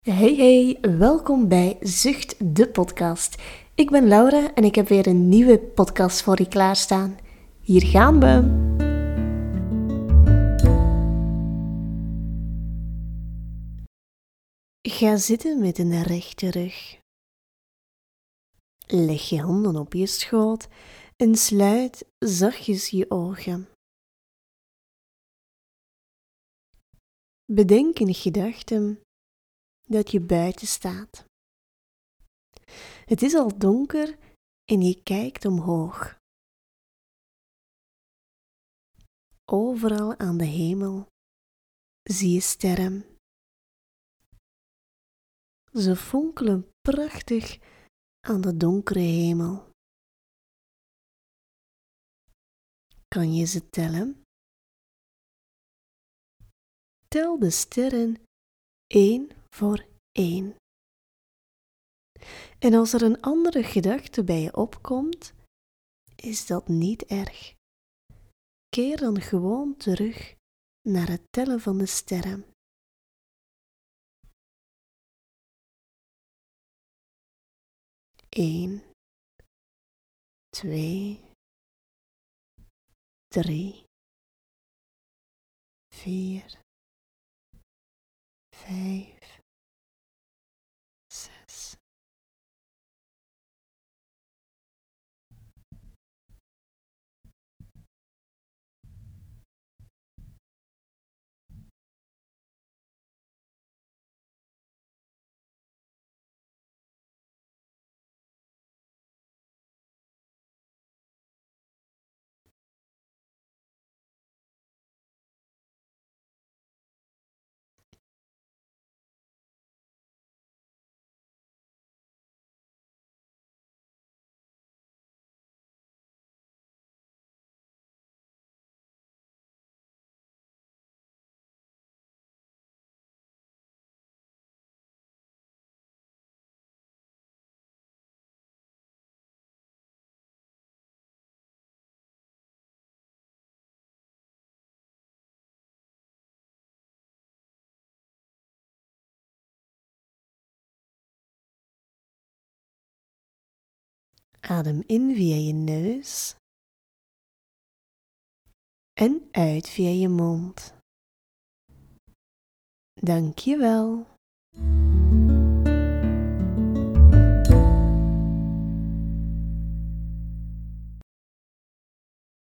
Hey hey, welkom bij Zucht de podcast. Ik ben Laura en ik heb weer een nieuwe podcast voor je klaarstaan. Hier gaan we. Ga zitten met een rechte rug. Leg je handen op je schoot en sluit zachtjes je ogen. Bedenk een gedachte dat je buiten staat. Het is al donker en je kijkt omhoog. Overal aan de hemel zie je sterren. Ze fonkelen prachtig aan de donkere hemel. Kan je ze tellen? Tel de sterren één voor één. En als er een andere gedachte bij je opkomt, is dat niet erg. Keer dan gewoon terug naar het tellen van de sterren. Eén, twee, drie, vier, vijf, Adem in via je neus en uit via je mond. Dank je wel.